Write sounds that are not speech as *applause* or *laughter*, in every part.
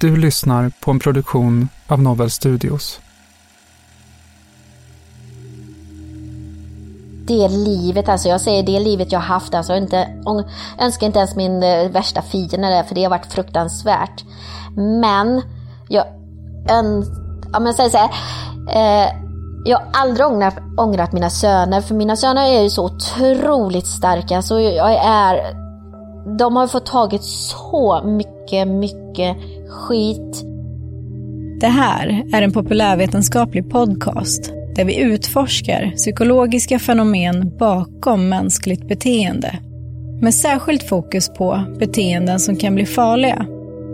Du lyssnar på en produktion av Novel Studios. det livet, alltså jag säger det livet jag haft, alltså jag inte, önskar inte ens min eh, värsta fiende det, för det har varit fruktansvärt. Men jag öns, ja men säger så här, eh, jag har aldrig ångrat, ångrat mina söner, för mina söner är ju så otroligt starka, så jag är, de har fått tagit så mycket, mycket skit. Det här är en populärvetenskaplig podcast där vi utforskar psykologiska fenomen bakom mänskligt beteende. Med särskilt fokus på beteenden som kan bli farliga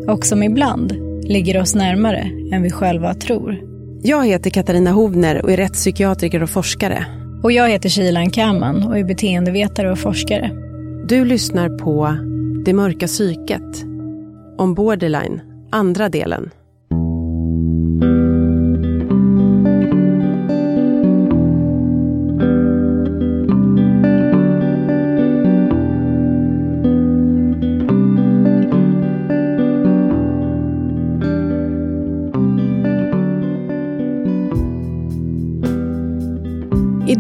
och som ibland ligger oss närmare än vi själva tror. Jag heter Katarina Hovner och är rättspsykiatriker och forskare. Och jag heter Shilan Kaman och är beteendevetare och forskare. Du lyssnar på Det mörka psyket om borderline, andra delen.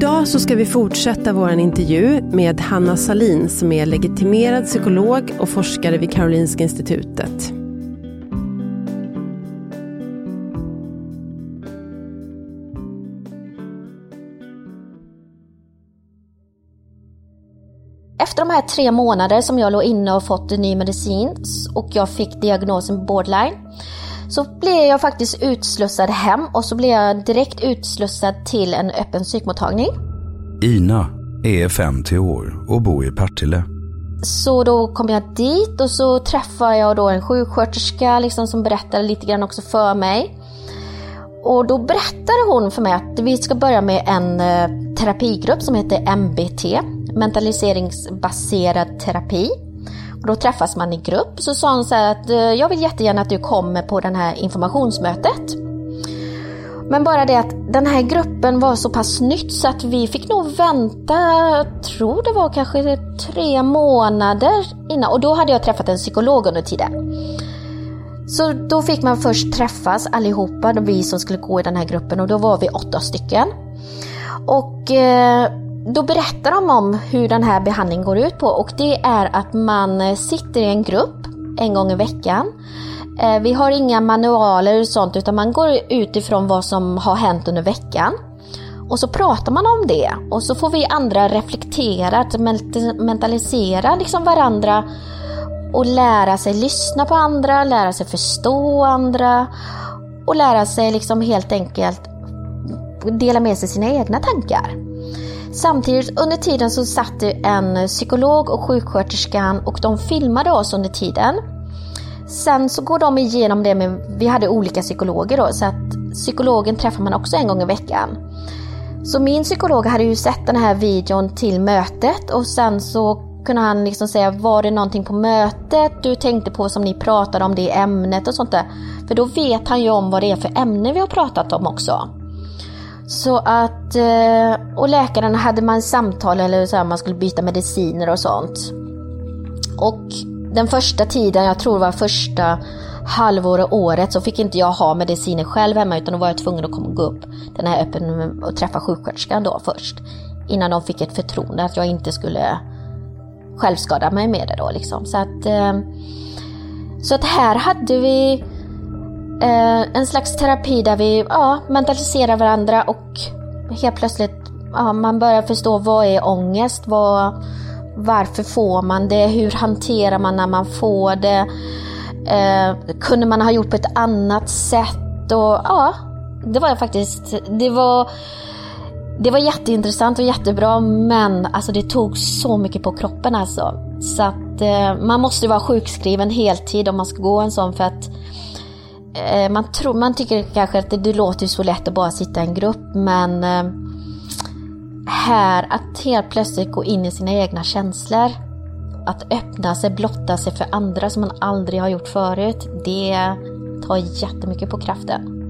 Idag så ska vi fortsätta vår intervju med Hanna Salin som är legitimerad psykolog och forskare vid Karolinska institutet. Efter de här tre månader som jag låg inne och fått ny medicin och jag fick diagnosen borderline så blev jag faktiskt utslussad hem och så blev jag direkt utslussad till en öppen psykmottagning. Ina är 50 år och bor i Partille. Så då kom jag dit och så träffade jag då en sjuksköterska liksom som berättade lite grann också för mig. Och då berättade hon för mig att vi ska börja med en eh, terapigrupp som heter MBT, mentaliseringsbaserad terapi. Då träffas man i grupp. Så sa hon så här att eh, jag vill jättegärna att du kommer på det här informationsmötet. Men bara det att den här gruppen var så pass nytt så att vi fick nog vänta, jag tror det var kanske tre månader innan. Och då hade jag träffat en psykolog under tiden. Så då fick man först träffas allihopa, vi som skulle gå i den här gruppen och då var vi åtta stycken. Och eh, då berättar de om hur den här behandlingen går ut på och det är att man sitter i en grupp en gång i veckan. Eh, vi har inga manualer och sånt utan man går utifrån vad som har hänt under veckan. Och så pratar man om det och så får vi andra reflektera, mentalisera liksom varandra och lära sig lyssna på andra, lära sig förstå andra och lära sig liksom helt enkelt dela med sig sina egna tankar. Samtidigt under tiden så satt det en psykolog och sjuksköterskan och de filmade oss under tiden. Sen så går de igenom det med, vi hade olika psykologer då, så att psykologen träffar man också en gång i veckan. Så min psykolog hade ju sett den här videon till mötet och sen så kunde han liksom säga, var det någonting på mötet du tänkte på som ni pratade om det ämnet och sånt där. För då vet han ju om vad det är för ämne vi har pratat om också. Så att, eh, och läkaren hade man samtal eller så här, man skulle byta mediciner och sånt. Och den första tiden, jag tror det var första halvåret, året, så fick inte jag ha mediciner själv hemma utan då var jag tvungen att komma och gå upp den här öppen och träffa sjuksköterskan då först. Innan de fick ett förtroende att jag inte skulle självskada mig med det då liksom. Så att, eh, så att här hade vi eh, en slags terapi där vi ja, mentaliserar varandra och helt plötsligt ja, man börjar förstå vad är ångest, vad, varför får man det, hur hanterar man när man får det, eh, kunde man ha gjort på ett annat sätt och ja, det var faktiskt, det var det var jätteintressant och jättebra men alltså det tog så mycket på kroppen alltså. Så att eh, man måste vara sjukskriven heltid om man ska gå en sån för att Eh, man, tror, man tycker kanske att det, det låter så lätt att bara sitta i en grupp men eh, här att helt plötsligt gå in i sina egna känslor att öppna sig, blotta sig för andra som man aldrig har gjort förut, det tar jättemycket på kraften.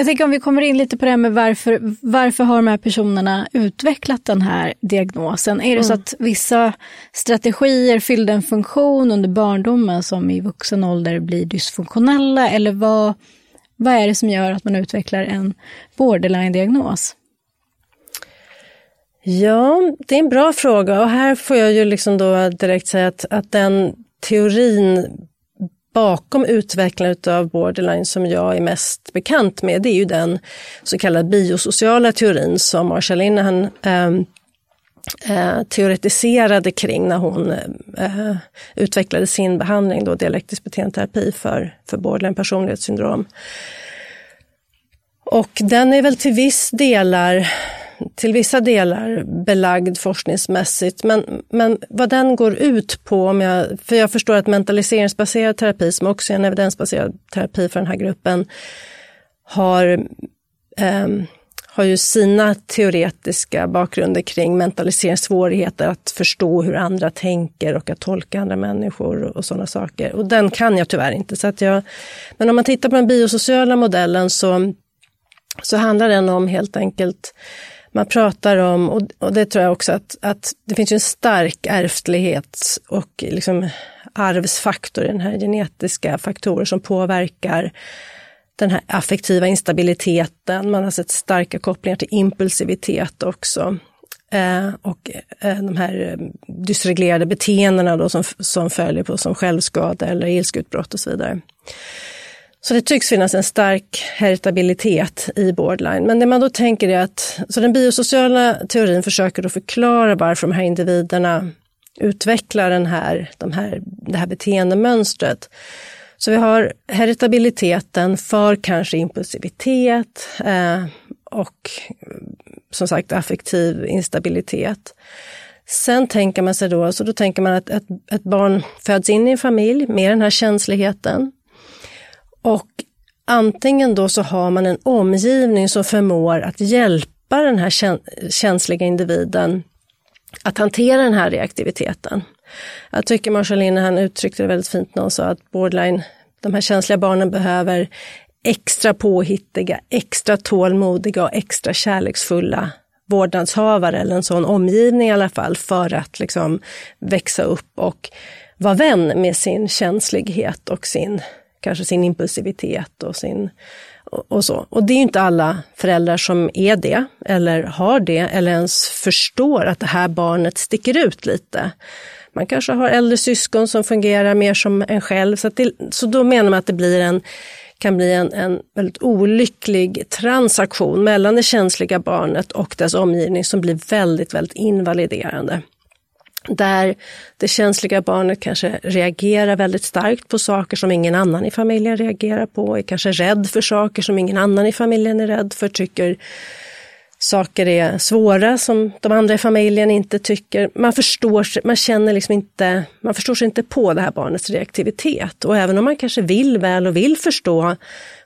Jag tänker om vi kommer in lite på det här med varför, varför har de här personerna utvecklat den här diagnosen? Är det mm. så att vissa strategier fyllde en funktion under barndomen som i vuxen ålder blir dysfunktionella? Eller vad, vad är det som gör att man utvecklar en borderline-diagnos? Ja, det är en bra fråga och här får jag ju liksom då direkt säga att, att den teorin bakom utvecklandet av borderline som jag är mest bekant med, det är ju den så kallade biosociala teorin som Marsha Linehan eh, eh, teoretiserade kring när hon eh, utvecklade sin behandling, då dialektisk beteendeterapi för, för borderline personlighetssyndrom. Och den är väl till viss delar till vissa delar belagd forskningsmässigt. Men, men vad den går ut på, om jag, för jag förstår att mentaliseringsbaserad terapi, som också är en evidensbaserad terapi för den här gruppen, har, eh, har ju sina teoretiska bakgrunder kring mentaliseringssvårigheter, att förstå hur andra tänker och att tolka andra människor och, och sådana saker. Och den kan jag tyvärr inte. Så att jag, men om man tittar på den biosociala modellen så, så handlar den om helt enkelt man pratar om, och, det tror jag också att, att det finns en stark ärftlighet och liksom arvsfaktor i den här genetiska faktorer som påverkar den här affektiva instabiliteten. Man har sett starka kopplingar till impulsivitet också. Eh, och eh, de här dysreglerade beteendena då som, som följer på som självskada eller ilskeutbrott och så vidare. Så det tycks finnas en stark heritabilitet i borderline. Men det man då tänker är att, så den biosociala teorin försöker då förklara varför de här individerna utvecklar den här, de här, det här beteendemönstret. Så vi har heritabiliteten för kanske impulsivitet eh, och eh, som sagt affektiv instabilitet. Sen tänker man sig då, så då tänker man att ett, ett barn föds in i en familj med den här känsligheten och antingen då så har man en omgivning som förmår att hjälpa den här känsliga individen att hantera den här reaktiviteten. Jag tycker Marshall han uttryckte det väldigt fint när hon sa att borderline, de här känsliga barnen behöver extra påhittiga, extra tålmodiga och extra kärleksfulla vårdnadshavare eller en sån omgivning i alla fall för att liksom växa upp och vara vän med sin känslighet och sin kanske sin impulsivitet och sin och, så. Och det är inte alla föräldrar som är det, eller har det, eller ens förstår att det här barnet sticker ut lite. Man kanske har äldre syskon som fungerar mer som en själv, så, det, så då menar man att det blir en kan bli en, en väldigt olycklig transaktion mellan det känsliga barnet och dess omgivning som blir väldigt, väldigt invaliderande. Där det känsliga barnet kanske reagerar väldigt starkt på saker som ingen annan i familjen reagerar på, är kanske rädd för saker som ingen annan i familjen är rädd för, tycker saker är svåra som de andra i familjen inte tycker. Man förstår, man känner liksom inte, man förstår sig inte på det här barnets reaktivitet. Och även om man kanske vill väl och vill förstå,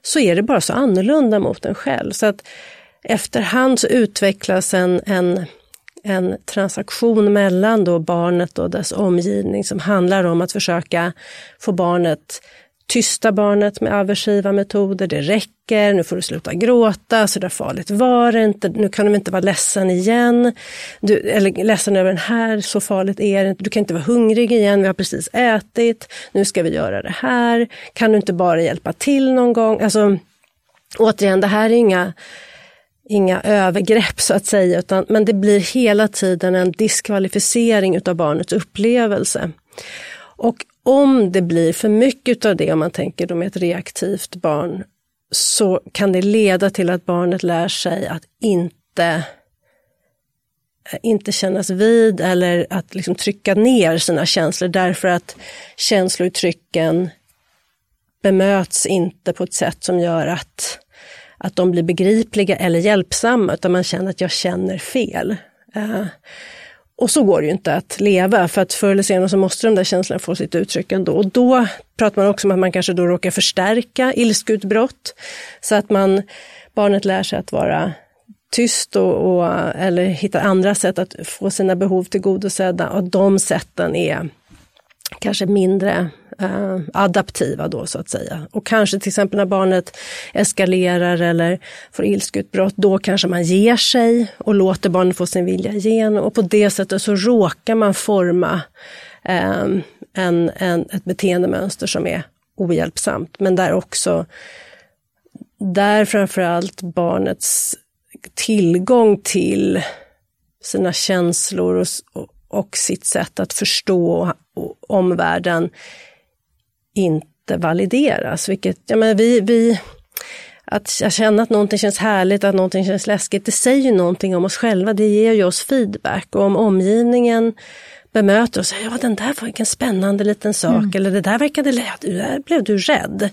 så är det bara så annorlunda mot en själv. Så att efterhand så utvecklas en, en, en transaktion mellan då barnet och dess omgivning som handlar om att försöka få barnet tysta barnet med aversiva metoder, det räcker, nu får du sluta gråta, så där farligt var det inte, nu kan du inte vara ledsen igen, du, eller ledsen över den här, så farligt är det inte, du kan inte vara hungrig igen, vi har precis ätit, nu ska vi göra det här, kan du inte bara hjälpa till någon gång? Alltså, återigen, det här är inga inga övergrepp så att säga, utan, men det blir hela tiden en diskvalificering utav barnets upplevelse. Och om det blir för mycket av det, om man tänker då med ett reaktivt barn, så kan det leda till att barnet lär sig att inte eh, inte kännas vid eller att liksom trycka ner sina känslor därför att känslouttrycken bemöts inte på ett sätt som gör att, att de blir begripliga eller hjälpsamma, utan man känner att jag känner fel. Uh, och så går det ju inte att leva, för att förr eller senare så måste de där känslorna få sitt uttryck ändå. Och då pratar man också om att man kanske då råkar förstärka ilskutbrott, så att man, barnet lär sig att vara tyst och, och, eller hittar andra sätt att få sina behov tillgodosedda och de sätten är kanske mindre eh, adaptiva då så att säga. Och kanske till exempel när barnet eskalerar eller får ilskutbrott, då kanske man ger sig och låter barnet få sin vilja igenom och på det sättet så råkar man forma eh, en, en, ett beteendemönster som är ohjälpsamt, men där också där framförallt barnets tillgång till sina känslor och, och sitt sätt att förstå omvärlden inte valideras. Vilket, ja, men vi, vi, att känna att någonting känns härligt, att någonting känns läskigt, det säger ju någonting om oss själva, det ger ju oss feedback. Och om omgivningen bemöter oss, ja den där var en spännande liten sak, mm. eller det där verkade, där blev du rädd.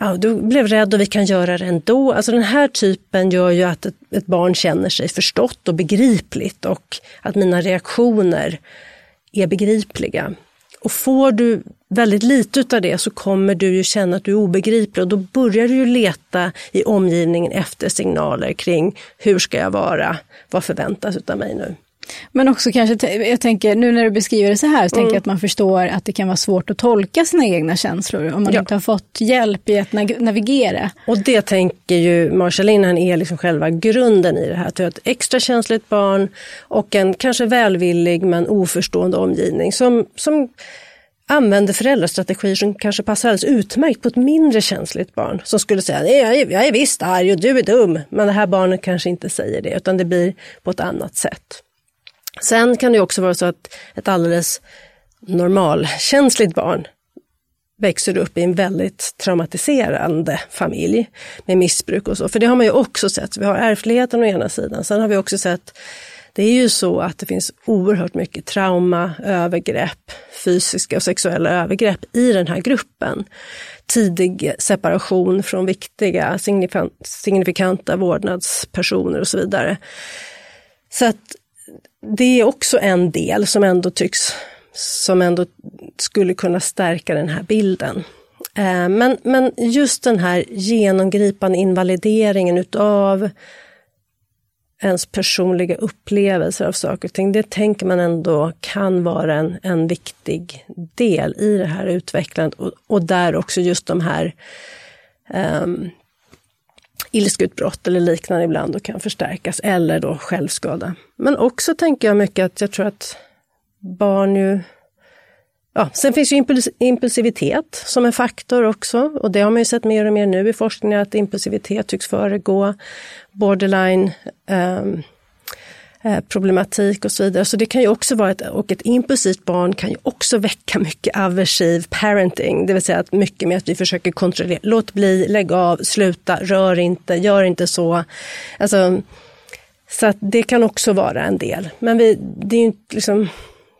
Ja, du blev rädd och vi kan göra det ändå. Alltså den här typen gör ju att ett, ett barn känner sig förstått och begripligt och att mina reaktioner är begripliga. Och får du väldigt lite av det så kommer du ju känna att du är obegriplig och då börjar du ju leta i omgivningen efter signaler kring hur ska jag vara, vad förväntas av mig nu. Men också kanske, jag tänker nu när du beskriver det så här, så mm. tänker jag att man förstår att det kan vara svårt att tolka sina egna känslor om man ja. inte har fått hjälp i att navigera. Och det tänker ju Marshall han är liksom själva grunden i det här. Att du har ett extra känsligt barn och en kanske välvillig men oförstående omgivning som, som använder föräldrastrategier som kanske passar alldeles utmärkt på ett mindre känsligt barn. Som skulle säga, jag är, jag är visst arg och du är dum. Men det här barnet kanske inte säger det, utan det blir på ett annat sätt. Sen kan det också vara så att ett alldeles normalkänsligt barn växer upp i en väldigt traumatiserande familj med missbruk och så. För det har man ju också sett. Vi har ärftligheten å ena sidan. Sen har vi också sett, det är ju så att det finns oerhört mycket trauma, övergrepp, fysiska och sexuella övergrepp i den här gruppen. Tidig separation från viktiga signifikanta vårdnadspersoner och så vidare. Så att det är också en del som ändå tycks, som ändå skulle kunna stärka den här bilden. Eh, men, men just den här genomgripande invalideringen utav ens personliga upplevelser av saker och ting, det tänker man ändå kan vara en, en viktig del i det här utvecklandet och, och där också just de här um, ilskutbrott eller liknande ibland och kan förstärkas, eller då självskada. Men också tänker jag mycket att jag tror att barn ju Ja, sen finns ju impulsivitet som en faktor också och det har man ju sett mer och mer nu i forskningen att impulsivitet tycks föregå borderline um, Eh, problematik och så vidare. Så det kan ju också vara ett, och ett impulsivt barn kan ju också väcka mycket aversiv parenting, det vill säga att mycket med att vi försöker kontrollera, låt bli, lägg av, sluta, rör inte, gör inte så. Alltså, så att det kan också vara en del. Men vi, det är ju liksom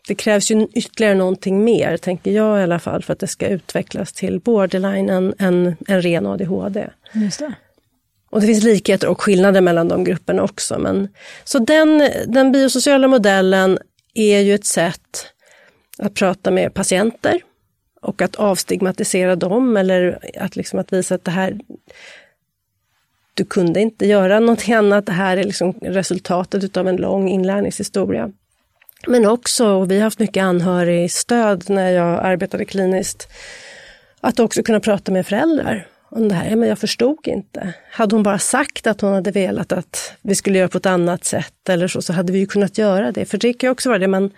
det krävs ju ytterligare någonting mer, tänker jag i alla fall, för att det ska utvecklas till borderline än en, en ren ADHD. Just det. Och det finns likheter och skillnader mellan de grupperna också. Men, så den, den biosociala modellen är ju ett sätt att prata med patienter och att avstigmatisera dem eller att, liksom att visa att det här du kunde inte göra någonting annat, det här är liksom resultatet av en lång inlärningshistoria. Men också, och vi har haft mycket anhörigstöd när jag arbetade kliniskt, att också kunna prata med föräldrar om det här. Men jag förstod inte. Hade hon bara sagt att hon hade velat att vi skulle göra på ett annat sätt eller så, så hade vi ju kunnat göra det. För det kan ju också vara det, men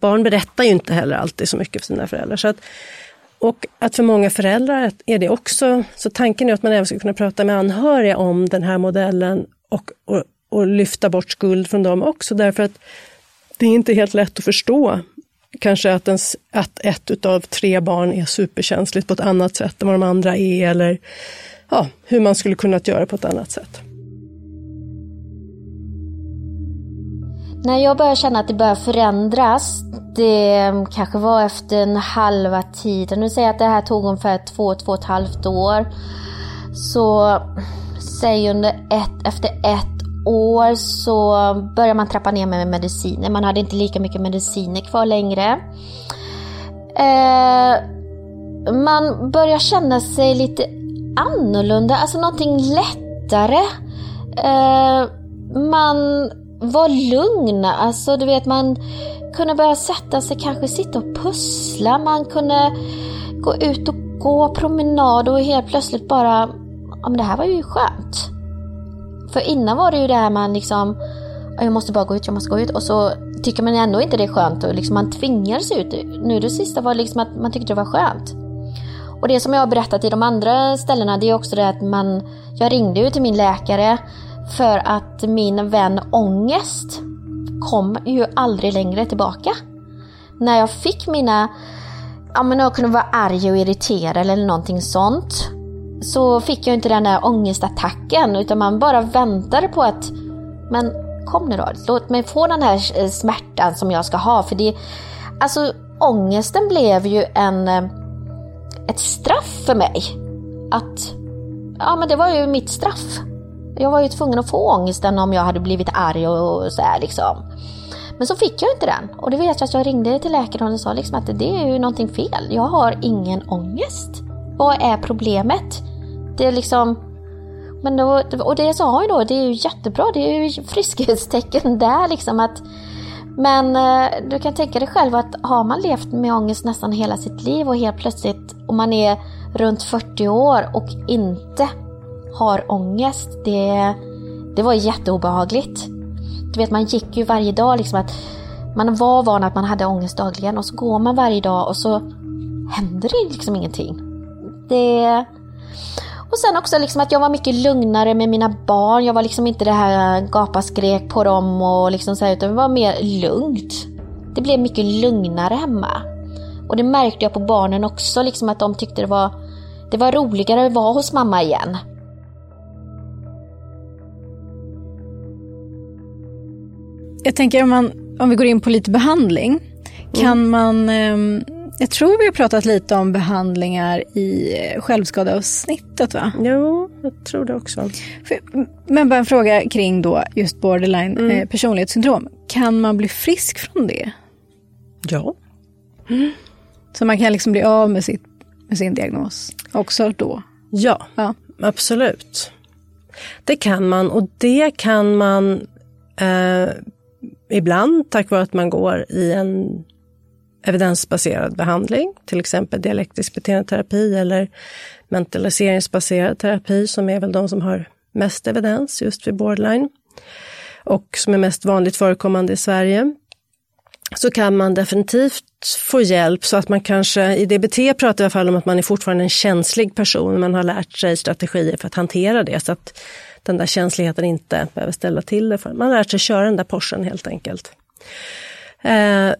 barn berättar ju inte heller alltid så mycket för sina föräldrar. Så att, och att för många föräldrar är det också, så tanken är att man även ska kunna prata med anhöriga om den här modellen och, och, och lyfta bort skuld från dem också, därför att det är inte helt lätt att förstå kanske att, ens, att ett utav tre barn är superkänsligt på ett annat sätt än vad de andra är eller ja, hur man skulle kunnat göra på ett annat sätt. När jag började känna att det började förändras, det kanske var efter en halva tiden, nu säger jag att det här tog ungefär två, två och ett halvt år. Så säg under ett, efter ett år så började man trappa ner med mediciner. Man hade inte lika mycket mediciner kvar längre. Eh, man börjar känna sig lite annorlunda, alltså någonting lättare. Eh, man var lugn, alltså du vet man kunde börja sätta sig, kanske sitta och pussla. Man kunde gå ut och gå promenad och helt plötsligt bara, ja men det här var ju skönt. För innan var det ju det här man liksom, jag måste bara gå ut, jag måste gå ut. Och så tycker man ändå inte det är skönt och liksom man sig ut. Nu det sista var liksom att man tyckte det var skönt. Och det som jag har berättat i de andra ställena det är också det att man, jag ringde ju till min läkare för att min vän ångest kom ju aldrig längre tillbaka. När jag fick mina, ja men jag kunde vara arg och irriterad eller någonting sånt så fick jag inte den där ångestattacken utan man bara väntade på att men kom nu då, låt mig få den här eh, smärtan som jag ska ha. För det, alltså ångesten blev ju en, eh, ett straff för mig. Att, ja men det var ju mitt straff. Jag var ju tvungen att få ångesten om jag hade blivit arg och så här liksom. Men så fick jag inte den. Och det vet jag att jag ringde till läkaren och sa liksom att det är ju någonting fel. Jag har ingen ångest. Vad är problemet? Det är liksom... Men då, och det sa ju då, det är ju jättebra, det är ju friskhetstecken *laughs* där liksom att... Men eh, du kan tänka dig själv att har man levt med ångest nästan hela sitt liv och helt plötsligt, om man är runt 40 år och inte har ångest, det, det var jätteobehagligt. Du vet, man gick ju varje dag liksom att man var van att man hade ångest dagligen och så går man varje dag och så händer det liksom ingenting. Det, och sen också liksom att jag var mycket lugnare med mina barn. Jag var liksom inte det här gapaskrek på dem och liksom så här, utan det var mer lugnt. Det blev mycket lugnare hemma. Och det märkte jag på barnen också, liksom att de tyckte det var, det var roligare att vara hos mamma igen. Jag tänker om, man, om vi går in på lite behandling. Kan mm. man ehm, jag tror vi har pratat lite om behandlingar i självskadeavsnittet va? Jo, jag tror det också. Men bara en fråga kring då just borderline mm. eh, personlighetssyndrom. Kan man bli frisk från det? Ja. Mm. Så man kan liksom bli av med, sitt, med sin diagnos också då? Ja, ja, absolut. Det kan man och det kan man eh, ibland tack vare att man går i en evidensbaserad behandling, till exempel dialektisk beteendeterapi eller mentaliseringsbaserad terapi som är väl de som har mest evidens just vid borderline och som är mest vanligt förekommande i Sverige. så kan man definitivt få hjälp så att man kanske, i DBT pratar i alla fall om att man är fortfarande en känslig person, man har lärt sig strategier för att hantera det så att den där känsligheten inte behöver ställa till det. För. Man har lärt sig köra den där Porschen helt enkelt. Eh,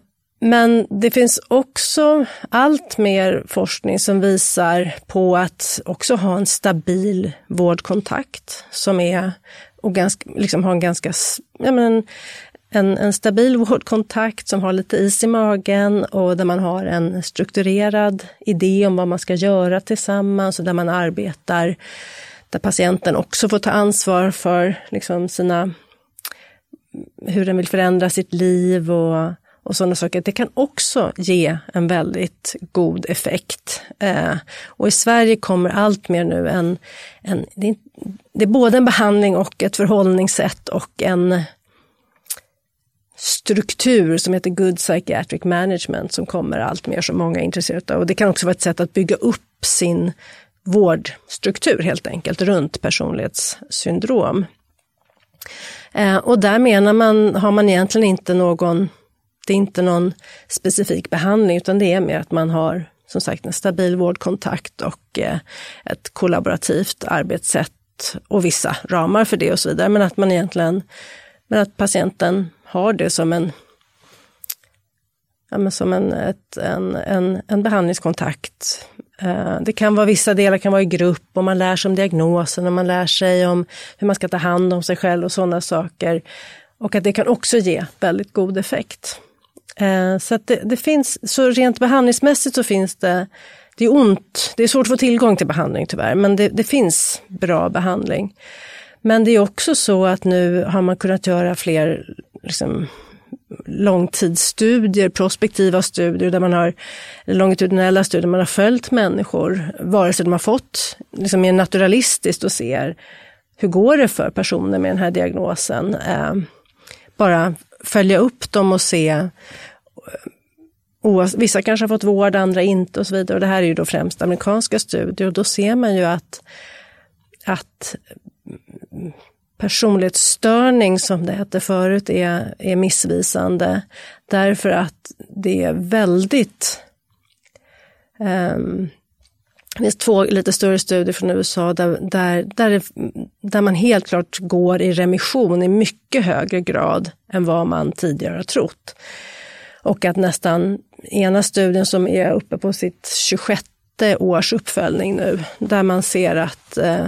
men det finns också allt mer forskning som visar på att också ha en stabil vårdkontakt som är och ganska, liksom har en ganska ja, men en, en stabil vårdkontakt som har lite is i magen och där man har en strukturerad idé om vad man ska göra tillsammans och där man arbetar, där patienten också får ta ansvar för liksom sina, hur den vill förändra sitt liv och, och sådana saker. Det kan också ge en väldigt god effekt. Eh, och i Sverige kommer allt mer nu en, en det, är, det är både en behandling och ett förhållningssätt och en struktur som heter Good Psychiatric Management som kommer allt mer som många är intresserade av. Och det kan också vara ett sätt att bygga upp sin vårdstruktur helt enkelt runt personlighetssyndrom. Eh, och där menar man, har man egentligen inte någon, det är inte någon specifik behandling utan det är mer att man har som sagt en stabil vårdkontakt och eh, ett kollaborativt arbetssätt och vissa ramar för det och så vidare. Men att man egentligen, men att patienten har det som en, ja, som en, ett, en, en, en behandlingskontakt. Eh, det kan vara vissa delar kan vara i grupp och man lär sig om diagnosen och man lär sig om hur man ska ta hand om sig själv och sådana saker. Och att det kan också ge väldigt god effekt. Eh, så att det, det finns, så rent behandlingsmässigt så finns det, det är ont, det är svårt att få tillgång till behandling tyvärr, men det, det finns bra behandling. Men det är också så att nu har man kunnat göra fler liksom, långtidsstudier, prospektiva studier där man har longitudinella studier, man har följt människor, vare sig de har fått liksom mer naturalistiskt och ser hur går det för personer med den här diagnosen. Eh, bara följa upp dem och se eh, Vissa kanske har fått vård, andra inte och så vidare. Och det här är ju då främst amerikanska studier och då ser man ju att, att personlighetsstörning som det hette förut är, är missvisande. Därför att det är väldigt um, det finns två lite större studier från USA där, där, där, där man helt klart går i remission i mycket högre grad än vad man tidigare har trott. Och att nästan ena studien som är uppe på sitt 26 års uppföljning nu, där man ser att eh,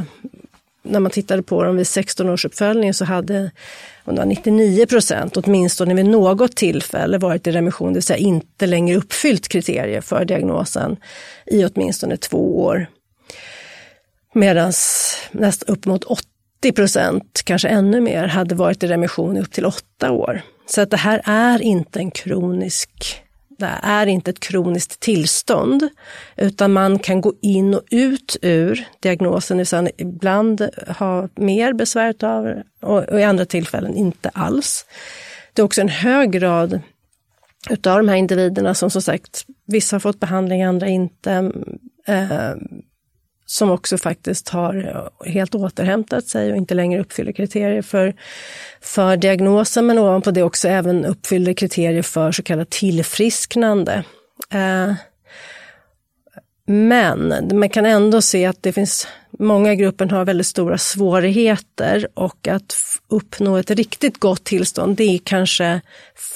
när man tittade på dem vid 16 års uppföljning så hade 99 procent åtminstone vid något tillfälle varit i remission, det vill säga inte längre uppfyllt kriterier för diagnosen i åtminstone två år. Medan nästan upp mot 80 procent, kanske ännu mer, hade varit i remission i upp till åtta år. Så att det här är inte en kronisk det är inte ett kroniskt tillstånd, utan man kan gå in och ut ur diagnosen, Utan ibland ha mer besvär av och, i andra tillfällen inte alls. Det är också en hög grad utav de här individerna som som sagt, vissa har fått behandling, andra inte. Eh, som också faktiskt har eh, helt återhämtat sig och inte längre uppfyller kriterier för, för diagnosen, men ovanpå det också även uppfyller kriterier för så kallat tillfrisknande. Eh, men man kan ändå se att det finns, många i gruppen har väldigt stora svårigheter och att uppnå ett riktigt gott tillstånd, det är kanske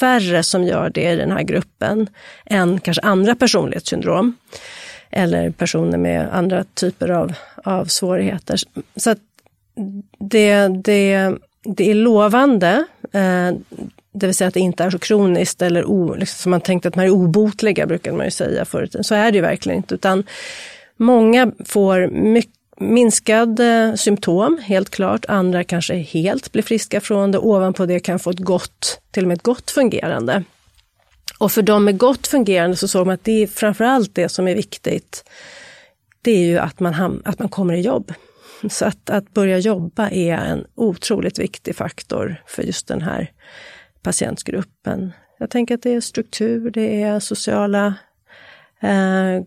färre som gör det i den här gruppen än kanske andra personlighetssyndrom eller personer med andra typer av, av svårigheter. Så det, det, det är lovande, eh, det vill säga att det inte är så kroniskt eller o, liksom, som man tänkte att man är obotliga, brukade man ju säga förut. Så är det ju verkligen inte, utan många får mycket minskade eh, symptom, helt klart. Andra kanske helt blir friska från det. Ovanpå det kan få ett gott, till och med ett gott fungerande. Och för de med gott fungerande så såg man att det är framförallt det som är viktigt. Det är ju att man, att man kommer i jobb. *laughs* Så att, att börja jobba är en otroligt viktig faktor för just den här patientgruppen. Jag tänker att det är struktur, det är sociala, eh,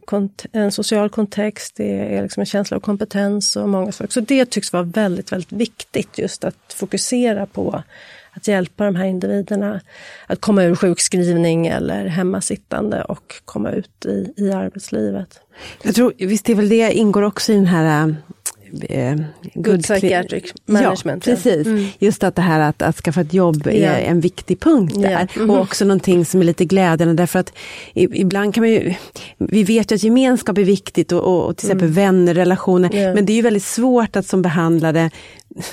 en social kontext, det är liksom en känsla av kompetens och många saker. Så det tycks vara väldigt, väldigt viktigt just att fokusera på att hjälpa de här individerna att komma ur sjukskrivning eller hemmasittande och komma ut i, i arbetslivet. Jag tror, visst är väl det ingår också i den här eh, good, psychiatric management. Ja, precis. Mm. Just att det här att, att skaffa ett jobb är yeah. en viktig punkt där. Yeah. Mm. Och också någonting som är lite glädjande därför att ibland kan man ju, vi vet ju att gemenskap är viktigt och, och till exempel mm. vänner, relationer, yeah. men det är ju väldigt svårt att som behandlare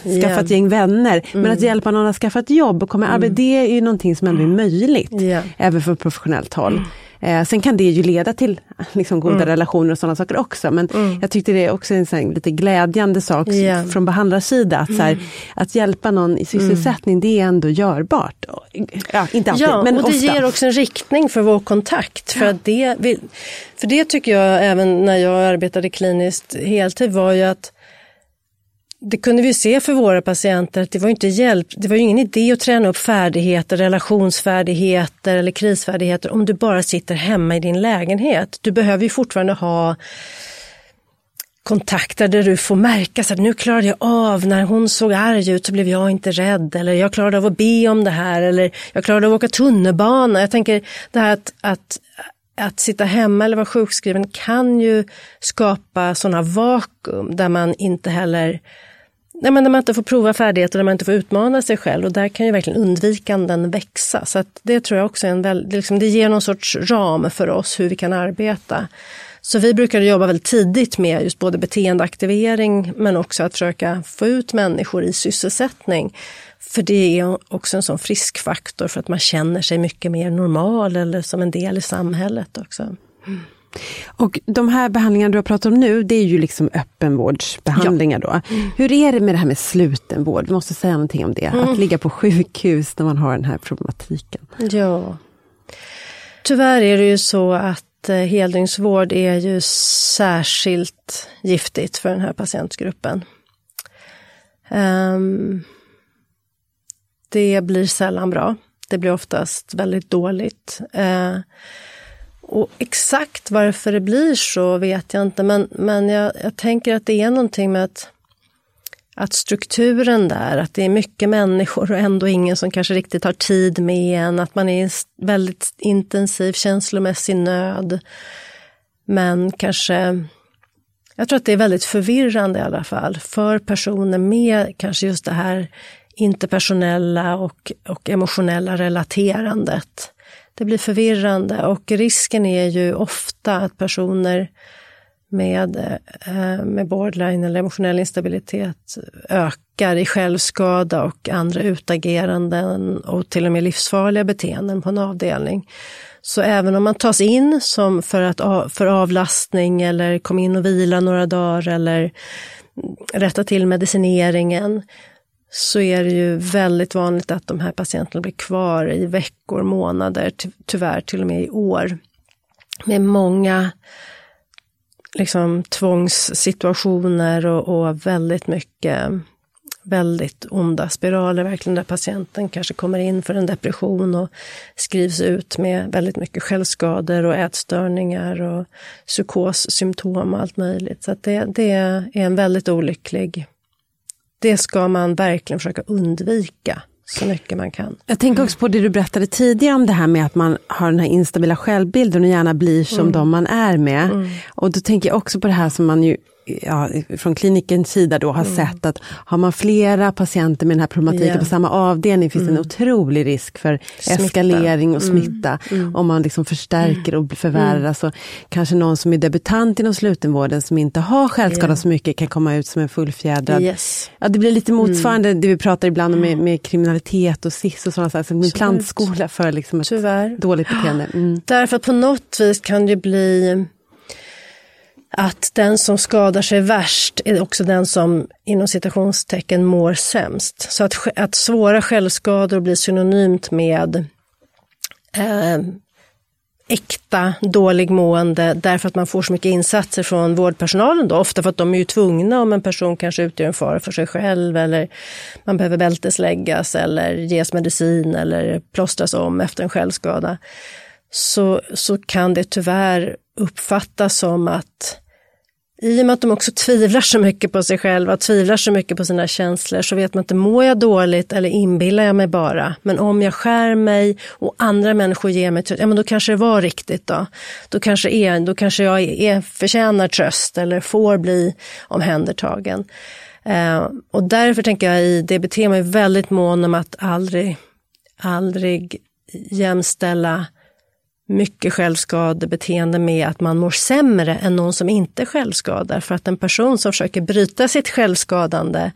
skaffa yeah. ett gäng vänner. Mm. Men att hjälpa någon att skaffa ett jobb och komma mm. arbete, det är ju någonting som ändå är möjligt. Yeah. Även från professionellt håll. Mm. Eh, sen kan det ju leda till *laughs* liksom, goda mm. relationer och sådana saker också. Men mm. jag tyckte det är också en sån, lite glädjande sak yeah. från behandlarsida. Att, så här, mm. att hjälpa någon i sysselsättning, mm. det är ändå görbart. Ja, inte alltid, ja, men och ofta. det ger också en riktning för vår kontakt. För, att det, för det tycker jag, även när jag arbetade kliniskt heltid, var ju att det kunde vi se för våra patienter att det var inte hjälp, det var ingen idé att träna upp färdigheter, relationsfärdigheter eller krisfärdigheter om du bara sitter hemma i din lägenhet. Du behöver ju fortfarande ha kontakter där du får märka att nu klarade jag av, när hon såg arg ut så blev jag inte rädd eller jag klarade av att be om det här eller jag klarade av att åka tunnelbana. Jag tänker det här att, att att sitta hemma eller vara sjukskriven kan ju skapa sådana vakuum där man inte heller Nej, men när man inte får prova färdigheter, när man inte får utmana sig själv och där kan ju verkligen undvikanden växa. Så det tror jag också är en väldigt, liksom, det ger någon sorts ram för oss hur vi kan arbeta. Så vi brukade jobba väldigt tidigt med just både beteendeaktivering men också att försöka få ut människor i sysselsättning. För det är också en sån frisk faktor för att man känner sig mycket mer normal eller som en del i samhället också. Mm. Och de här behandlingarna du har pratat om nu, det är ju liksom öppenvårdsbehandlingar ja. då. Mm. Hur är det med det här med slutenvård? Du måste säga någonting om det. Mm. Att ligga på sjukhus när man har den här problematiken. Ja. Tyvärr är det ju så att eh, heldygnsvård är ju särskilt giftigt för den här patientgruppen. Um, det blir sällan bra. Det blir oftast väldigt dåligt. Uh, och exakt varför det blir så vet jag inte, men, men jag, jag tänker att det är någonting med att, att strukturen där, att det är mycket människor och ändå ingen som kanske riktigt har tid med en, att man är i en väldigt intensiv känslomässig nöd. Men kanske, jag tror att det är väldigt förvirrande i alla fall för personer med kanske just det här interpersonella och, och emotionella relaterandet det blir förvirrande och risken är ju ofta att personer med, eh, med borderline eller emotionell instabilitet ökar i självskada och andra utageranden och till och med livsfarliga beteenden på en avdelning. Så även om man tas in som för, att, för avlastning eller kom in och vila några dagar eller rätta till medicineringen så är det ju väldigt vanligt att de här patienterna blir kvar i veckor, månader, tyvärr till och med i år. Med många liksom, tvångssituationer och, och väldigt mycket väldigt onda spiraler, verkligen där patienten kanske kommer in för en depression och skrivs ut med väldigt mycket självskador och ätstörningar och psykossymptom och allt möjligt. Så det, det är en väldigt olycklig det ska man verkligen försöka undvika så mycket man kan. Jag tänker också på det du berättade tidigare om det här med att man har den här instabila självbilden och gärna blir som mm. de man är med. Mm. Och då tänker jag också på det här som man ju ja, från klinikens sida då har mm. sett att har man flera patienter med den här problematiken yeah. på samma avdelning finns det mm. en otrolig risk för smitta. eskalering och mm. smitta mm. om man liksom förstärker och förvärrar. Mm. Så kanske någon som är debutant inom slutenvården som inte har självskada yeah. så mycket kan komma ut som en fullfjädrad. Yes. Ja, det blir lite motsvarande det vi pratar ibland om med, mm. med kriminalitet och SIS och sådana saker. en plantskola för liksom ett Tyvärr. dåligt beteende. Därför att på något vis kan det bli att den som skadar sig värst är också den som inom citationstecken mår sämst. Så att, att svåra självskador blir synonymt med eh, äkta dålig mående därför att man får så mycket insatser från vårdpersonalen då, ofta för att de är ju tvungna om en person kanske utgör en fara för sig själv eller man behöver bältesläggas eller ges medicin eller plåstras om efter en självskada. Så, så kan det tyvärr uppfattas som att i och med att de också tvivlar så mycket på sig själva, tvivlar så mycket på sina känslor, så vet man inte, mår jag dåligt eller inbillar jag mig bara? Men om jag skär mig och andra människor ger mig tröst, ja men då kanske det var riktigt då. Då kanske, är, då kanske jag är, förtjänar tröst eller får bli omhändertagen. Eh, och därför tänker jag i DBT, man är väldigt mån om att aldrig, aldrig jämställa mycket självskadebeteende med att man mår sämre än någon som inte självskadar. För att en person som försöker bryta sitt självskadande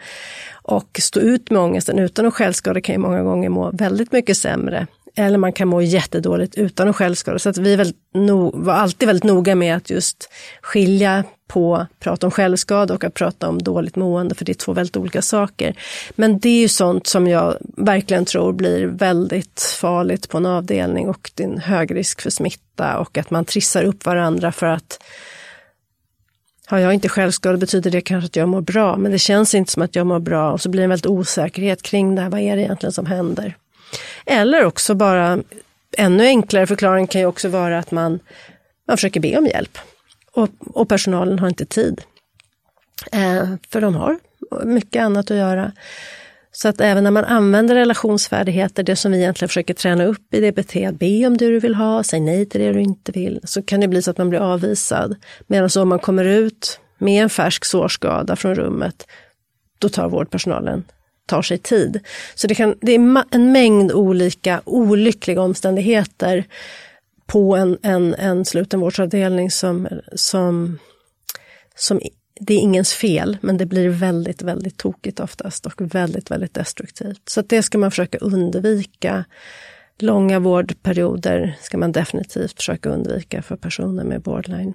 och stå ut med ångesten utan att självskada kan ju många gånger må väldigt mycket sämre. Eller man kan må jättedåligt utan att självskada. Så att vi no, var alltid väldigt noga med att just skilja på att prata om självskada och att prata om dåligt mående, för det är två väldigt olika saker. Men det är ju sånt som jag verkligen tror blir väldigt farligt på en avdelning och det är en hög risk för smitta och att man trissar upp varandra för att har jag inte självskada betyder det kanske att jag mår bra, men det känns inte som att jag mår bra och så blir det en väldigt osäkerhet kring det här, vad är det egentligen som händer? Eller också bara, ännu enklare förklaring kan ju också vara att man, man försöker be om hjälp. Och, och personalen har inte tid. Eh, för de har mycket annat att göra. Så att även när man använder relationsfärdigheter, det som vi egentligen försöker träna upp i DBT, att be om det du vill ha, säg nej till det du inte vill, så kan det bli så att man blir avvisad. Medan om man kommer ut med en färsk sårskada från rummet, då tar vårdpersonalen tar sig tid. Så det, kan, det är en mängd olika olyckliga omständigheter på en, en, en slutenvårdsavdelning som, som, som det är ingens fel, men det blir väldigt, väldigt tokigt oftast och väldigt, väldigt destruktivt. Så det ska man försöka undvika. Långa vårdperioder ska man definitivt försöka undvika för personer med borderline.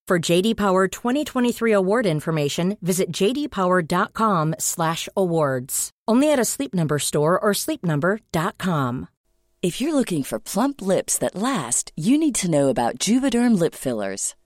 For JD Power 2023 award information, visit jdpower.com/awards. Only at a Sleep Number store or sleepnumber.com. If you're looking for plump lips that last, you need to know about Juvederm lip fillers.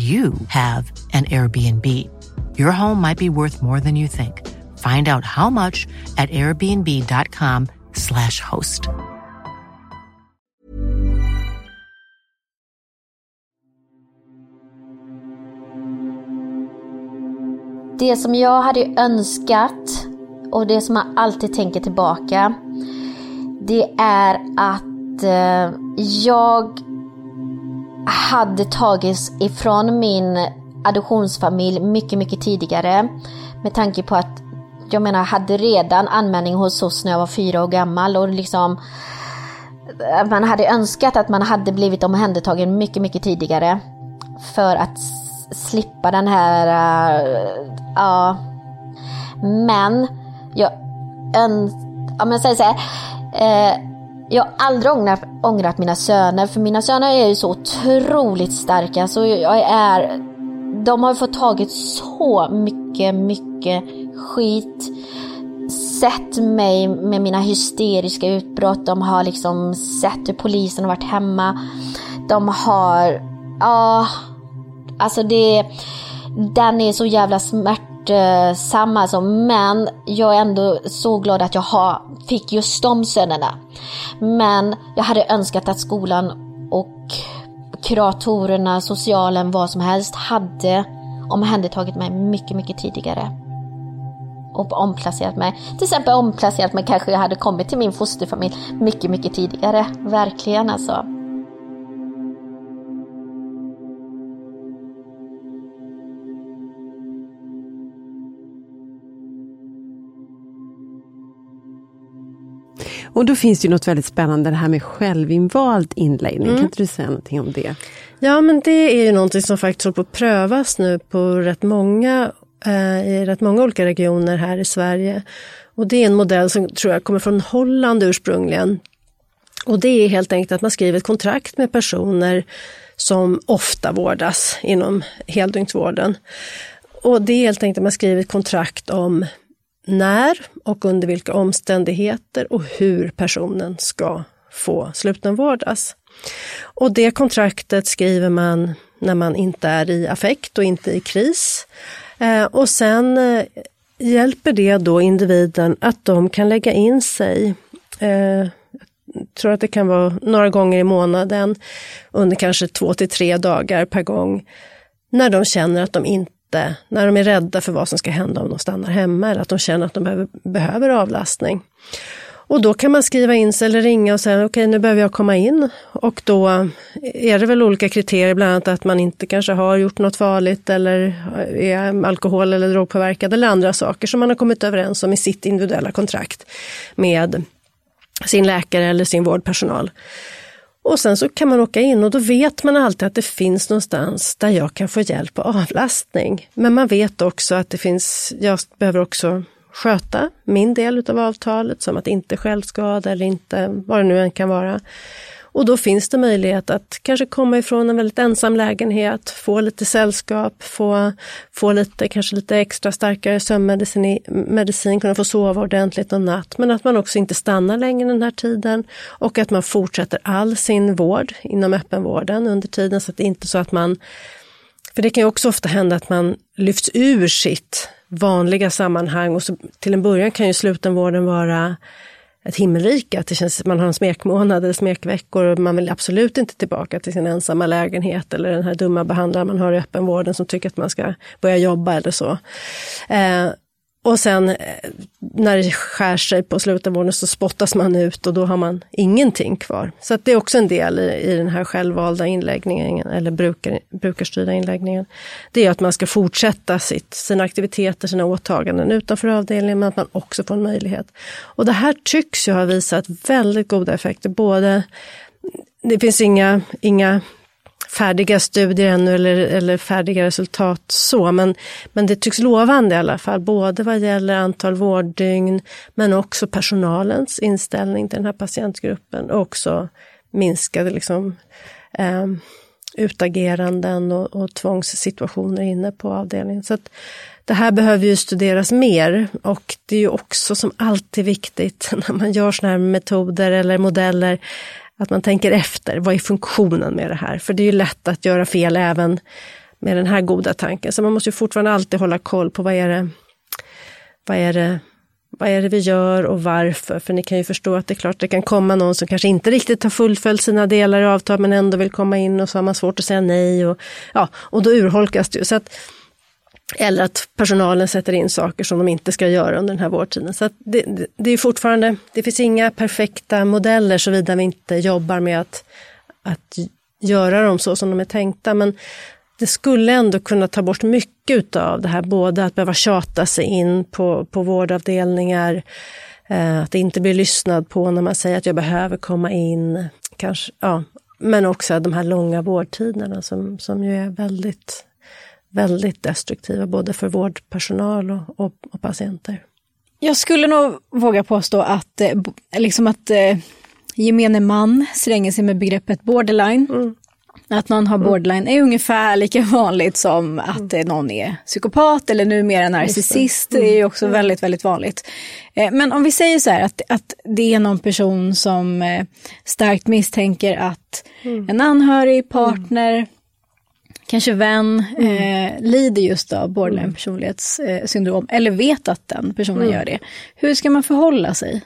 you have an Airbnb. Your home might be worth more than you think. Find out how much at airbnb.com slash host. Det som jag hade önskat och det som jag alltid tänker tillbaka. Det är att eh, jag hade tagits ifrån min adoptionsfamilj mycket, mycket tidigare. Med tanke på att jag menar, jag hade redan anmälning hos oss när jag var fyra år gammal och liksom man hade önskat att man hade blivit omhändertagen mycket, mycket tidigare. För att slippa den här, uh, ja. Men jag öns... Ja men säger så här. Uh, jag har aldrig ångrat, ångrat mina söner, för mina söner är ju så otroligt starka. Så jag är, de har fått tagit så mycket, mycket skit. Sett mig med mina hysteriska utbrott. De har liksom sett hur polisen har varit hemma. De har, ja, alltså det, den är så jävla smärt smärtsam eh, alltså, men jag är ändå så glad att jag ha, fick just de sönerna. Men jag hade önskat att skolan och kuratorerna, socialen, vad som helst hade omhändertagit mig mycket, mycket tidigare. Och omplacerat mig. Till exempel omplacerat mig kanske jag hade kommit till min fosterfamilj mycket, mycket tidigare. Verkligen alltså. Och då finns det ju något väldigt spännande det här med självinvald inläggning. Mm. Kan inte du säga någonting om det? Ja men det är ju någonting som faktiskt håller på att prövas nu på rätt många, eh, i rätt många olika regioner här i Sverige. Och det är en modell som tror jag kommer från Holland ursprungligen. Och det är helt enkelt att man skriver ett kontrakt med personer som ofta vårdas inom heldygnsvården. Och det är helt enkelt att man skriver ett kontrakt om när och under vilka omständigheter och hur personen ska få slutenvårdas. Alltså. Och det kontraktet skriver man när man inte är i affekt och inte i kris. Eh, och sen eh, hjälper det då individen att de kan lägga in sig eh, jag tror att det kan vara några gånger i månaden under kanske två till tre dagar per gång. När de känner att de inte inte, när de är rädda för vad som ska hända om de stannar hemma eller att de känner att de behöver, behöver avlastning. Och då kan man skriva in sig eller ringa och säga okej okay, nu behöver jag komma in. Och då är det väl olika kriterier, bland annat att man inte kanske har gjort något farligt eller är alkohol eller drogpåverkad eller andra saker som man har kommit överens om i sitt individuella kontrakt med sin läkare eller sin vårdpersonal. Och sen så kan man åka in och då vet man alltid att det finns någonstans där jag kan få hjälp och avlastning. Men man vet också att det finns, jag behöver också sköta min del av avtalet, som att inte självskada eller inte vad det nu än kan vara. Och då finns det möjlighet att kanske komma ifrån en väldigt ensam lägenhet, få lite sällskap, få, få lite, kanske lite extra starkare sömnmedicin, medicin, kunna få sova ordentligt någon natt, men att man också inte stannar längre den här tiden och att man fortsätter all sin vård inom öppenvården under tiden. Så att det inte är så att man för det kan ju också ofta hända att man lyfts ur sitt vanliga sammanhang och så, till en början kan ju slutenvården vara ett himmelrike, att det känns, man har en smekmånad eller smekveckor och man vill absolut inte tillbaka till sin ensamma lägenhet eller den här dumma behandlaren man har i öppenvården som tycker att man ska börja jobba eller så. Eh, och sen eh, när det skär sig på slutenvården så spottas man ut och då har man ingenting kvar. Så det är också en del i, i den här självvalda inläggningen, eller brukar, brukarstyrda inläggningen. Det är att man ska fortsätta sitt, sina aktiviteter, sina åtaganden utanför avdelningen, men att man också får en möjlighet. Och det här tycks ju ha visat väldigt goda effekter, både det finns inga, inga färdiga studier ännu eller, eller färdiga resultat så, men, men det tycks lovande i alla fall, både vad gäller antal vårddygn men också personalens inställning till den här patientgruppen och också minskade liksom, eh, utageranden och, och tvångssituationer inne på avdelningen. Så att det här behöver ju studeras mer och det är ju också som alltid viktigt *laughs* när man gör sådana här metoder eller modeller att man tänker efter, vad är funktionen med det här? För det är ju lätt att göra fel även med den här goda tanken. Så man måste ju fortfarande alltid hålla koll på vad är det, vad är det, vad är det vi gör och varför? För ni kan ju förstå att det är klart det kan komma någon som kanske inte riktigt har fullföljt sina delar i avtal men ändå vill komma in och så har man svårt att säga nej. Och, ja, och då urholkas det ju. Så att, eller att personalen sätter in saker som de inte ska göra under den här vårdtiden. Så det, det, det, är fortfarande, det finns inga perfekta modeller såvida vi inte jobbar med att, att göra dem så som de är tänkta. Men det skulle ändå kunna ta bort mycket av det här, både att behöva tjata sig in på, på vårdavdelningar, eh, att inte bli lyssnad på när man säger att jag behöver komma in. Kanske, ja, men också de här långa vårdtiderna som, som ju är väldigt väldigt destruktiva både för vårdpersonal och, och, och patienter. Jag skulle nog våga påstå att, eh, liksom att eh, gemene man slänger sig med begreppet borderline. Mm. Att någon har mm. borderline är ungefär lika vanligt som att mm. någon är psykopat eller numera narcissist. Mm. Det är också mm. väldigt, väldigt vanligt. Eh, men om vi säger så här att, att det är någon person som starkt misstänker att mm. en anhörig, partner, kanske vän, mm. eh, lider just av borderline mm. personlighetssyndrom eller vet att den personen mm. gör det. Hur ska man förhålla sig?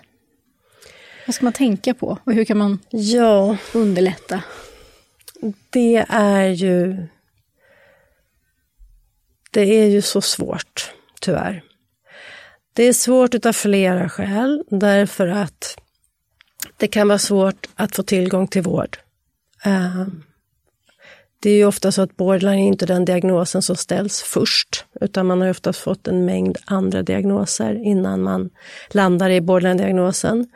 Vad ska man tänka på och hur kan man ja. underlätta? Det är ju det är ju så svårt, tyvärr. Det är svårt av flera skäl, därför att det kan vara svårt att få tillgång till vård. Uh, det är ju ofta så att borderline är inte den diagnosen som ställs först, utan man har oftast fått en mängd andra diagnoser innan man landar i borderline-diagnosen.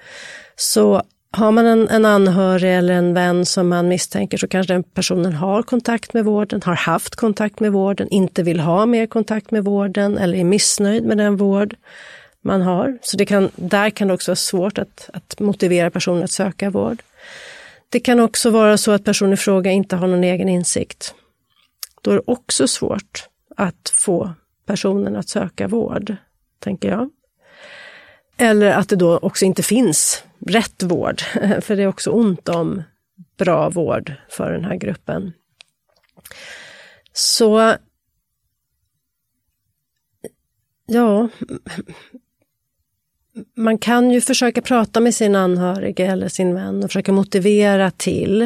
Så har man en, en anhörig eller en vän som man misstänker så kanske den personen har kontakt med vården, har haft kontakt med vården, inte vill ha mer kontakt med vården eller är missnöjd med den vård man har. Så det kan, där kan det också vara svårt att, att motivera personen att söka vård. Det kan också vara så att personen i fråga inte har någon egen insikt. Då är det också svårt att få personen att söka vård, tänker jag. Eller att det då också inte finns rätt vård, *laughs* för det är också ont om bra vård för den här gruppen. Så ja, man kan ju försöka prata med sin anhörige eller sin vän och försöka motivera till.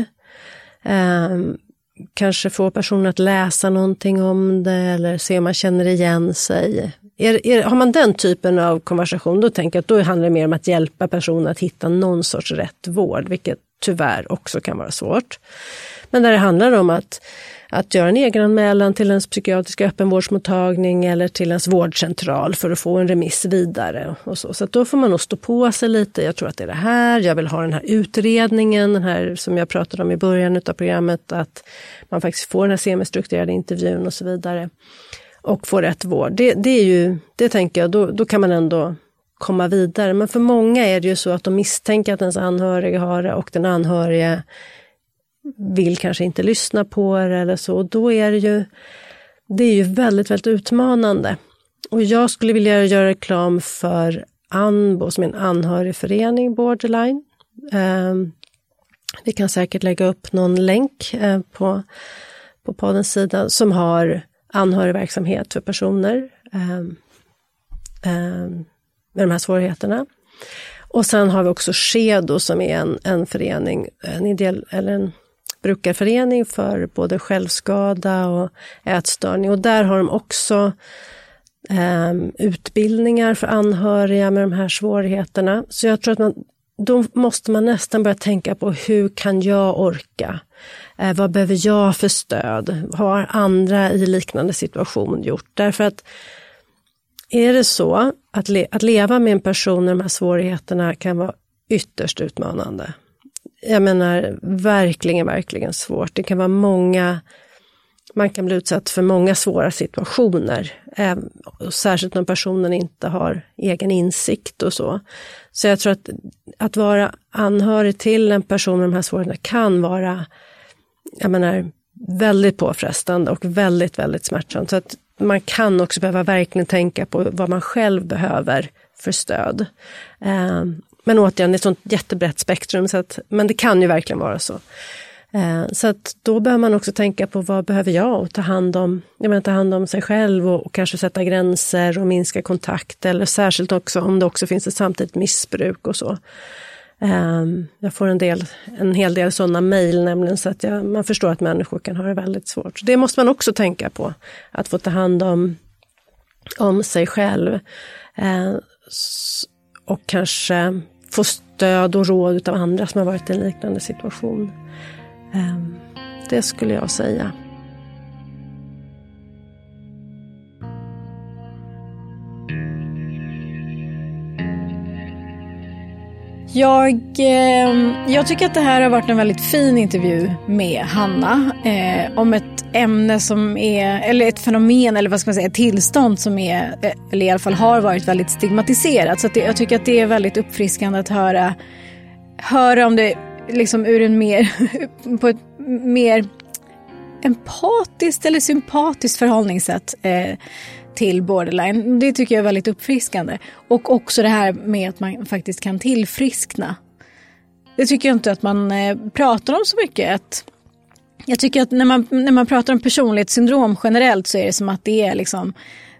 Eh, kanske få personen att läsa någonting om det eller se om man känner igen sig. Är, är, har man den typen av konversation, då tänker jag att då handlar det mer om att hjälpa personen att hitta någon sorts rätt vård, vilket tyvärr också kan vara svårt. Men där det handlar om att att göra en egenanmälan till ens psykiatriska öppenvårdsmottagning eller till ens vårdcentral för att få en remiss vidare. Och så så då får man nog stå på sig lite. Jag tror att det är det här, jag vill ha den här utredningen, den här som jag pratade om i början av programmet, att man faktiskt får den här semistrukturerade intervjun och så vidare. Och får rätt vård. Det, det är ju, det tänker jag, då, då kan man ändå komma vidare. Men för många är det ju så att de misstänker att ens anhöriga har det och den anhörige vill kanske inte lyssna på det eller så. då är det ju, det är ju väldigt, väldigt utmanande. Och jag skulle vilja göra reklam för ANBO som är en anhörigförening Borderline. Eh, vi kan säkert lägga upp någon länk eh, på, på poddens sida som har anhörigverksamhet för personer eh, med de här svårigheterna. Och sen har vi också Skedo som är en, en förening, en ideell, eller en brukarförening för både självskada och ätstörning och där har de också eh, utbildningar för anhöriga med de här svårigheterna. Så jag tror att man, då måste man nästan börja tänka på hur kan jag orka? Eh, vad behöver jag för stöd? Vad har andra i liknande situation gjort? Därför att är det så att, le att leva med en person med de här svårigheterna kan vara ytterst utmanande. Jag menar verkligen, verkligen svårt. Det kan vara många, man kan bli utsatt för många svåra situationer. Eh, särskilt när personen inte har egen insikt och så. Så jag tror att, att vara anhörig till en person med de här svårigheterna kan vara, jag menar, väldigt påfrestande och väldigt, väldigt smärtsamt. Så att man kan också behöva verkligen tänka på vad man själv behöver för stöd. Eh, men återigen, det är ett sånt jättebrett spektrum, så att, men det kan ju verkligen vara så. Eh, så att då behöver man också tänka på vad behöver jag och ta hand om, jag menar, ta hand om sig själv och, och, kanske sätta gränser och minska kontakt eller särskilt också om det också finns ett samtidigt missbruk och så. Ehm, jag får en, del, en hel del sådana mejl nämligen så att jag, man förstår att människor kan ha det väldigt svårt. Så det måste man också tänka på, att få ta hand om, om sig själv. Ehm, och kanske få stöd och råd av andra som har varit i en liknande situation. Ehm, det skulle jag säga. Jag, eh, jag tycker att det här har varit en väldigt fin intervju med Hanna eh, om ett ämne som är, eller ett fenomen eller vad ska man säga, ett tillstånd som är, eh, eller i alla fall har varit väldigt stigmatiserat. Så det, jag tycker att det är väldigt uppfriskande att höra, höra om det liksom ur en mer, *laughs* på ett mer empatiskt eller sympatiskt förhållningssätt. Eh, till borderline. Det tycker jag är väldigt uppfriskande. Och också det här med att man faktiskt kan tillfriskna. Det tycker jag inte att man eh, pratar om så mycket. Att jag tycker att när man, när man pratar om personlighetssyndrom generellt så är det som att det är liksom,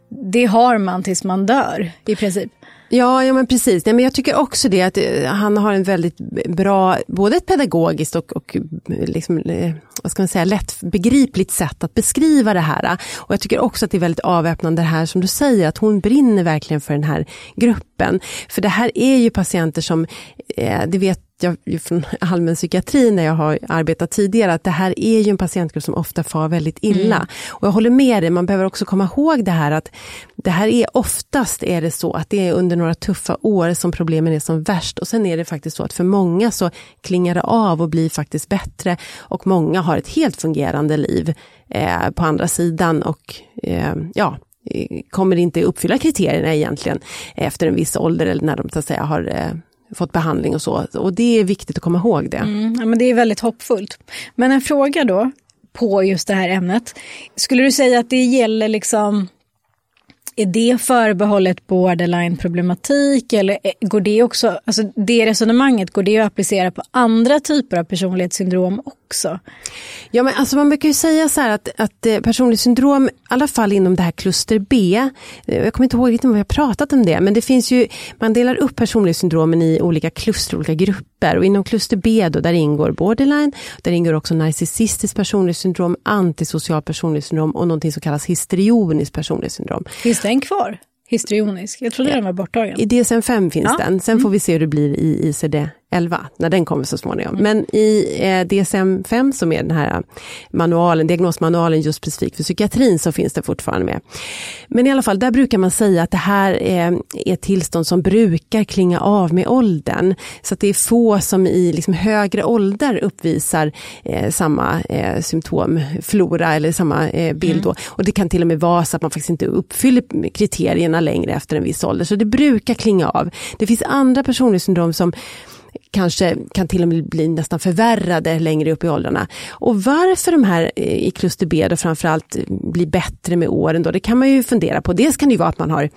det har man tills man dör i princip. Ja, ja men precis. Nej, men jag tycker också det att eh, han har en väldigt bra, både ett pedagogiskt och, och eh, liksom, eh, vad ska man säga, lättbegripligt sätt att beskriva det här. Och jag tycker också att det är väldigt avväpnande det här som du säger, att hon brinner verkligen för den här gruppen. För det här är ju patienter som, eh, det vet jag från allmänpsykiatrin när jag har arbetat tidigare, att det här är ju en patientgrupp som ofta far väldigt illa. Mm. Och jag håller med dig, man behöver också komma ihåg det här att det här är oftast är det så att det är under några tuffa år som problemen är som värst och sen är det faktiskt så att för många så klingar det av och blir faktiskt bättre och många har ett helt fungerande liv eh, på andra sidan och eh, ja, kommer inte uppfylla kriterierna egentligen efter en viss ålder eller när de så att säga har eh, fått behandling och så. Och det är viktigt att komma ihåg det. Mm, ja, men det är väldigt hoppfullt. Men en fråga då på just det här ämnet. Skulle du säga att det gäller liksom är det förbehållet borderline-problematik eller går det också, alltså det resonemanget, går det att applicera på andra typer av personlighetssyndrom också? Ja men alltså man brukar ju säga så här att, att eh, personlighetssyndrom, i alla fall inom det här kluster B, eh, jag kommer inte ihåg riktigt om vi har pratat om det, men det finns ju, man delar upp personlighetssyndromen i olika kluster, olika grupper och inom kluster B då, där ingår borderline, där ingår också narcissistiskt personlighetssyndrom, antisocial personlighetssyndrom och någonting som kallas histrioniskt personlighetssyndrom. Finns den kvar? Histrionisk? Jag trodde ja. den var borttagen. I DSM-5 finns ja. den, sen mm. får vi se hur det blir i ICD 11, när den kommer så småningom. Men i eh, DSM-5 som är den här manualen, diagnosmanualen just specifikt för psykiatrin så finns det fortfarande med. Men i alla fall, där brukar man säga att det här är, är ett tillstånd som brukar klinga av med åldern. Så att det är få som i liksom högre ålder uppvisar eh, samma eh, symptomflora eller samma eh, bild. Mm. Och det kan till och med vara så att man faktiskt inte uppfyller kriterierna längre efter en viss ålder. Så det brukar klinga av. Det finns andra personlighetssyndrom som kanske kan till och med bli nästan förvärrade längre upp i åldrarna. Och varför de här eh, i kluster B då framförallt eh, blir bättre med åren då, det kan man ju fundera på. Dels kan det ju vara att man har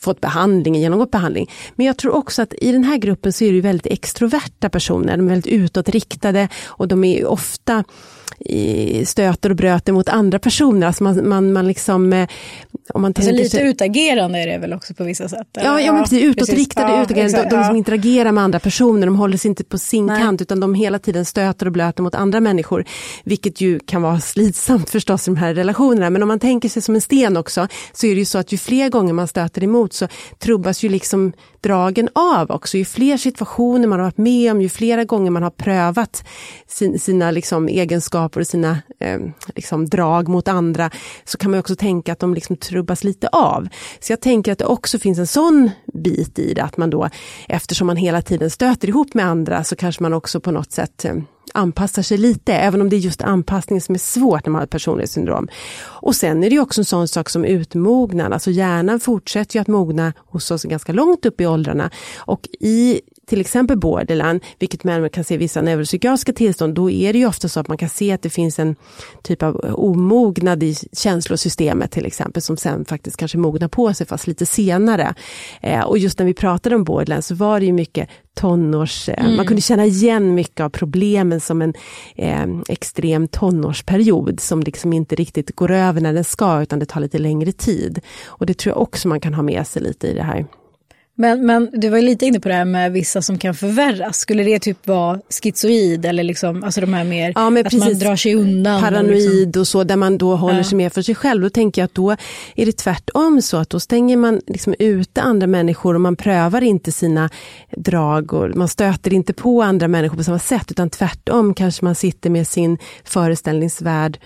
fått behandling, genomgått behandling. Men jag tror också att i den här gruppen så är det väldigt extroverta personer, de är väldigt utåtriktade och de är ofta eh, stöter och bröter mot andra personer. Alltså man, man, man liksom, om man alltså lite sig... utagerande är det väl också på vissa sätt? Ja, ja, men precis, utåtriktade, ja, utagerande. de, de liksom ja. interagerar med andra personer, de håller sig inte på sin Nej. kant utan de hela tiden stöter och blöter mot andra människor. Vilket ju kan vara slitsamt *laughs* förstås i de här relationerna. Men om man tänker sig som en sten också så är det ju så att ju fler gånger man stöter emot så trubbas ju liksom dragen av också. Ju fler situationer man har varit med om, ju flera gånger man har prövat sin, sina liksom, egenskaper och sina eh, liksom, drag mot andra, så kan man också tänka att de liksom trubbas rubbas lite av. Så jag tänker att det också finns en sån bit i det, att man då, eftersom man hela tiden stöter ihop med andra, så kanske man också på något sätt eh, anpassar sig lite, även om det är just anpassning som är svårt när man har ett personlighetssyndrom. Och sen är det också en sån sak som utmognad, alltså hjärnan fortsätter ju att mogna hos oss ganska långt upp i åldrarna. Och i till exempel borderline, vilket man kan se i vissa neuropsykiatriska tillstånd, då är det ju ofta så att man kan se att det finns en typ av omognad i känslosystemet till exempel, som sen faktiskt kanske mognar på sig fast lite senare. Eh, och just när vi pratade om borderline så var det ju mycket tonårs... Eh, mm. Man kunde känna igen mycket av problemen som en eh, extrem tonårsperiod som liksom inte riktigt går över när den ska, utan det tar lite längre tid. Och det tror jag också man kan ha med sig lite i det här. Men, men du var lite inne på det här med vissa som kan förvärras. Skulle det typ vara schizoid eller liksom, alltså de här mer, ja, att precis. man drar sig undan? Paranoid och, liksom. och så, där man då håller ja. sig mer för sig själv. Då tänker jag att då är det tvärtom så att då stänger man liksom ute andra människor och man prövar inte sina drag och man stöter inte på andra människor på samma sätt utan tvärtom kanske man sitter med sin föreställningsvärld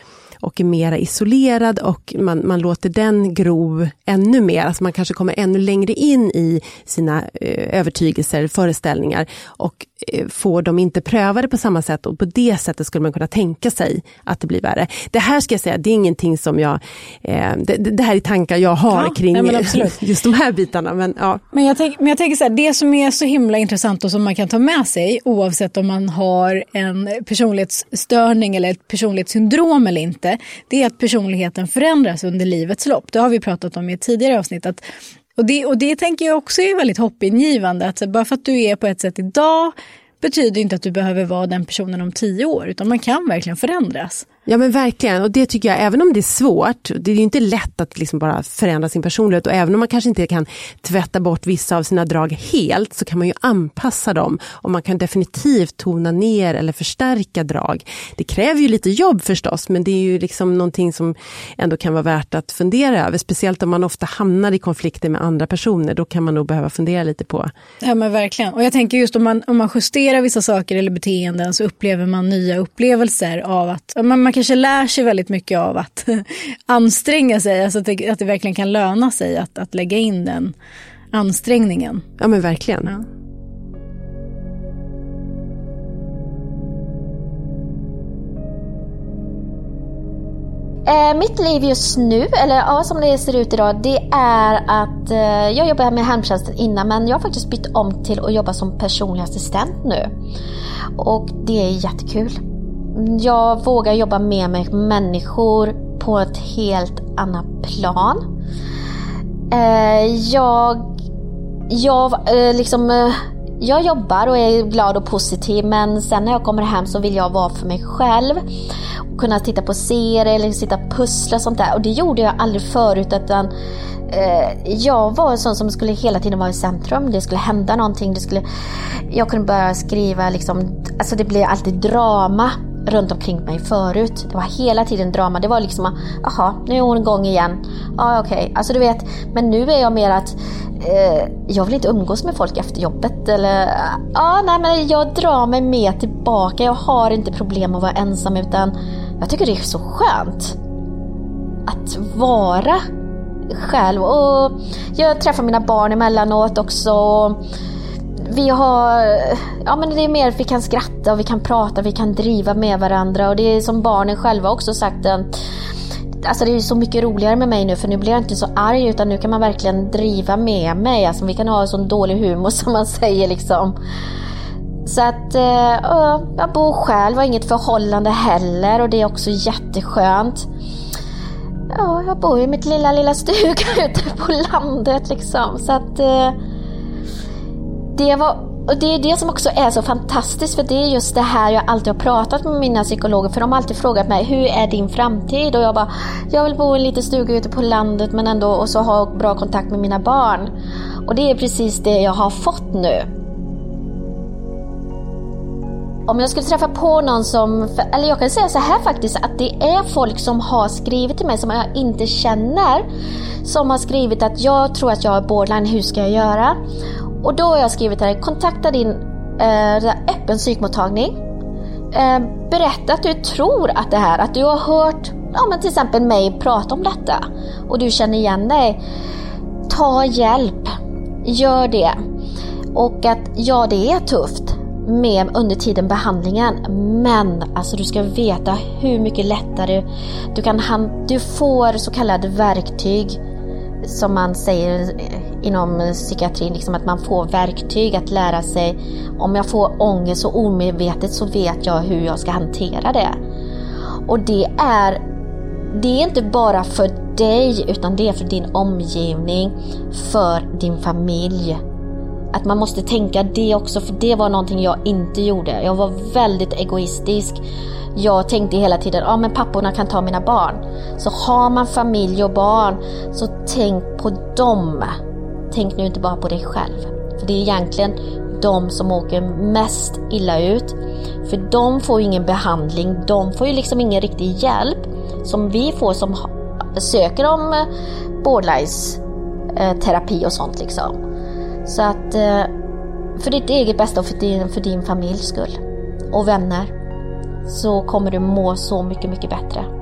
och är mera isolerad och man, man låter den gro ännu mer. Alltså man kanske kommer ännu längre in i sina eh, övertygelser, föreställningar och får dem inte prövade på samma sätt och på det sättet skulle man kunna tänka sig att det blir värre. Det här ska jag säga, det är ingenting som jag, eh, det, det, här är tankar jag har ja, kring *laughs* just de här bitarna. Men, ja. men, jag, tänk, men jag tänker så här, det som är så himla intressant och som man kan ta med sig oavsett om man har en personlighetsstörning eller ett personlighetssyndrom eller inte, det är att personligheten förändras under livets lopp. Det har vi pratat om i ett tidigare avsnitt. Att, och, det, och det tänker jag också är väldigt hoppingivande. Att bara för att du är på ett sätt idag betyder inte att du behöver vara den personen om tio år, utan man kan verkligen förändras. Ja men verkligen, och det tycker jag, även om det är svårt, det är ju inte lätt att liksom bara förändra sin personlighet. Och även om man kanske inte kan tvätta bort vissa av sina drag helt så kan man ju anpassa dem. Och man kan definitivt tona ner eller förstärka drag. Det kräver ju lite jobb förstås men det är ju liksom någonting som ändå kan vara värt att fundera över, speciellt om man ofta hamnar i konflikter med andra personer, då kan man nog behöva fundera lite på. Ja men verkligen, och jag tänker just om man, om man justerar vissa saker eller beteenden så upplever man nya upplevelser av att man man kanske lär sig väldigt mycket av att *laughs* anstränga sig, alltså att det, att det verkligen kan löna sig att, att lägga in den ansträngningen. Ja men verkligen. Ja. Eh, mitt liv just nu, eller ja, som det ser ut idag, det är att eh, jag jobbar med hemtjänsten innan men jag har faktiskt bytt om till att jobba som personlig assistent nu. Och det är jättekul jag vågar jobba mer med människor på ett helt annat plan. Eh, jag, jag, eh, liksom, eh, jag jobbar och är glad och positiv men sen när jag kommer hem så vill jag vara för mig själv. Kunna titta på serier eller sitta och pussla och sånt där. Och det gjorde jag aldrig förut utan eh, jag var en sån som skulle hela tiden vara i centrum. Det skulle hända någonting. Det skulle, jag kunde börja skriva, liksom, alltså det blev alltid drama runt omkring mig förut. Det var hela tiden drama. Det var liksom, jaha, nu är hon igång igen. Ja, okej. Okay. Alltså du vet, men nu är jag mer att eh, jag vill inte umgås med folk efter jobbet. Eller, ja, nej, men jag drar mig mer tillbaka. Jag har inte problem att vara ensam utan jag tycker det är så skönt att vara själv. Och jag träffar mina barn emellanåt också vi har, ja men det är mer att vi kan skratta och vi kan prata, vi kan driva med varandra och det är som barnen själva också sagt eh, Alltså det är så mycket roligare med mig nu för nu blir jag inte så arg utan nu kan man verkligen driva med mig. Alltså vi kan ha sån dålig humor *laughs* som man säger liksom. Så att uh, jag bor själv, har inget förhållande heller och det är också jätteskönt. Ja, jag bor i mitt lilla, lilla stuga *laughs* ute på landet liksom. Så att uh, det var och det är det som också är så fantastiskt för det är just det här jag alltid har pratat med mina psykologer för de har alltid frågat mig hur är din framtid? Och jag bara, jag vill bo i en liten stuga ute på landet men ändå och så ha bra kontakt med mina barn. Och det är precis det jag har fått nu. Om jag skulle träffa på någon som, eller jag kan säga så här faktiskt, att det är folk som har skrivit till mig som jag inte känner. Som har skrivit att jag tror att jag har borderline, hur ska jag göra? Och då har jag skrivit till dig, kontakta din eh, öppen psykmottagning. Eh, berätta att du tror att det här, att du har hört ja, men till exempel mig prata om detta och du känner igen dig. Ta hjälp, gör det. Och att ja, det är tufft med under tiden behandlingen. Men alltså du ska veta hur mycket lättare du kan Du får så kallade verktyg som man säger inom psykiatrin, liksom att man får verktyg att lära sig. Om jag får ångest och omedvetet så vet jag hur jag ska hantera det. Och det är, det är inte bara för dig utan det är för din omgivning, för din familj. Att man måste tänka det också, för det var någonting jag inte gjorde. Jag var väldigt egoistisk. Jag tänkte hela tiden, ja men papporna kan ta mina barn. Så har man familj och barn, så tänk på dem. Tänk nu inte bara på dig själv. För det är egentligen de som åker mest illa ut. För de får ju ingen behandling, de får ju liksom ingen riktig hjälp som vi får som söker om eh, borderline-terapi och sånt liksom. Så att eh, för ditt eget bästa och för din, för din familjs skull och vänner så kommer du må så mycket, mycket bättre.